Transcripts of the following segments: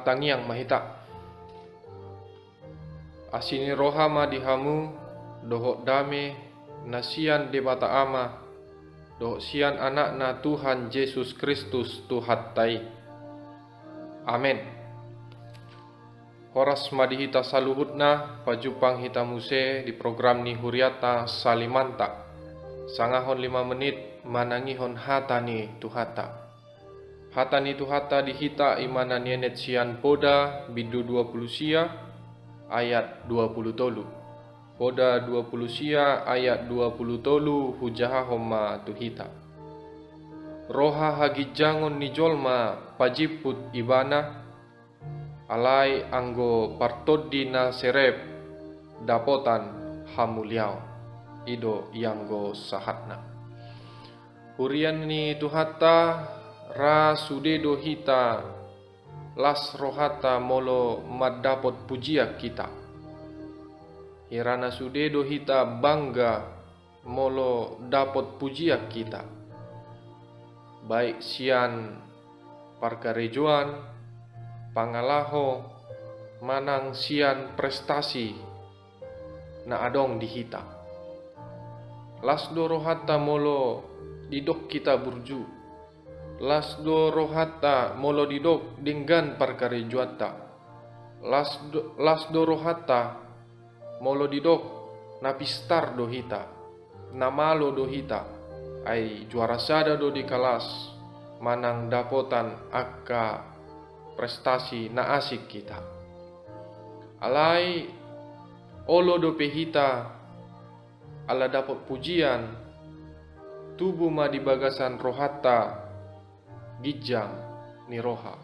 martangiang mahita. Asini rohama dihamu dohok dame nasian debata ama dohok sian anak na Tuhan Yesus Kristus Tuhan tai. Amin. Horas madihita saluhutna pajupang hita muse di program ni huriata salimanta. Sangahon lima menit manangihon hatani tuhata. Hatani tuhata dihita imana nienet sian poda bidu 20 sia ayat 20 tolu. Poda 20 sia ayat 20 tolu hujaha homa tuhita. Roha hagi jangon ni jolma pajiput ibana alai anggo partodina serep dapotan hamuliao ido yanggo sahatna. Hurian ni tuhata ra sudedo hita las rohata molo madapot pujia kita. Hirana sudedo hita bangga molo dapot pujia kita. Baik sian parkarejuan, pangalaho, manang sian prestasi na adong di hita. Las do rohata molo didok kita burju las do rohata molo didok dinggan parkare juata las do, las do rohata molo didok napistar do hita namalo do hita ai juara sada do di kelas manang dapotan akka prestasi na asik kita. Alai olo do pehita. Ala dapat pujian. Tubuh ma di bagasan rohata gijang niroha.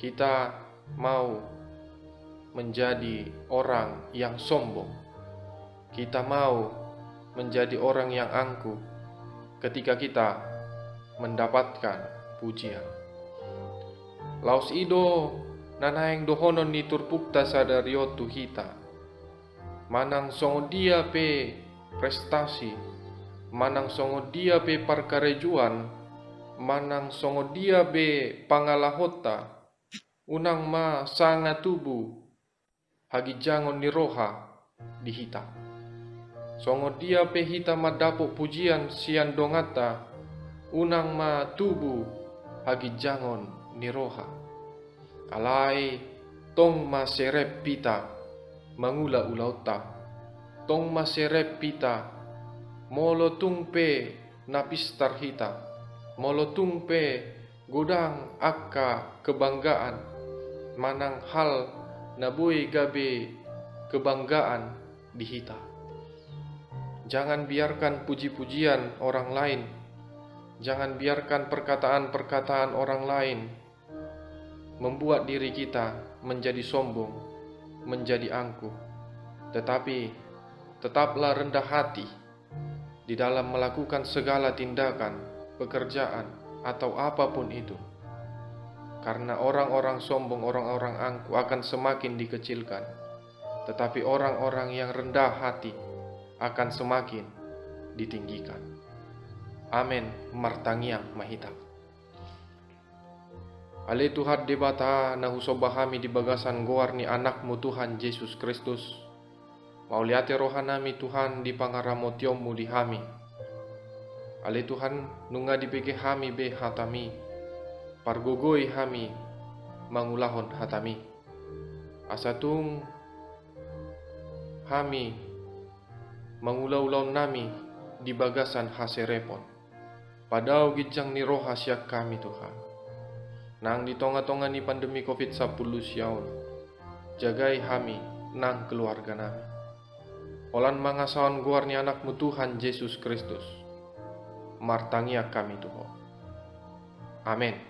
Kita mau menjadi orang yang sombong. Kita mau menjadi orang yang angkuh ketika kita mendapatkan pujian. Laos ido nanaeng dohonon ni turpukta sadario hita. Manang songo dia pe prestasi, manang songo dia pe parkarejuan, manang songo dia be pangalahota unang ma sanga tubu hagi jangon ni roha di hita songo dia pe hita madapo pujian sian dongata unang ma tubu hagi jangon ni roha. Alai tong ma serep pita mangula ulauta tong ma serep pita molo tungpe napistar hita molotung pe godang akka kebanggaan manang hal nabui gabe kebanggaan di hita. Jangan biarkan puji-pujian orang lain. Jangan biarkan perkataan-perkataan orang lain membuat diri kita menjadi sombong, menjadi angkuh. Tetapi tetaplah rendah hati di dalam melakukan segala tindakan pekerjaan, atau apa pun itu. Karena orang-orang sombong, orang-orang angku akan semakin dikecilkan, tetapi orang-orang yang rendah hati akan semakin ditinggikan. Amin. Martangiang mahita. Ale Tuhan debata na husobahami di bagasan goar ni anakmu Tuhan Yesus Kristus. Mauliate rohanami Tuhan di pangaramotiomu di hami Ale Tuhan nunga dipike hami be hatami. Pargogoi hami mangulahon hatami. Asatung hami mangulau-ulau nami di bagasan haserepon. Padau gijang ni roh kami Tuhan. Nang di tonga-tonga ni pandemi COVID-10 siaun. Jagai hami nang keluarga nami. Olan mangasawan guar ni anakmu Tuhan Yesus Kristus martangia kami Tuhan. Amin.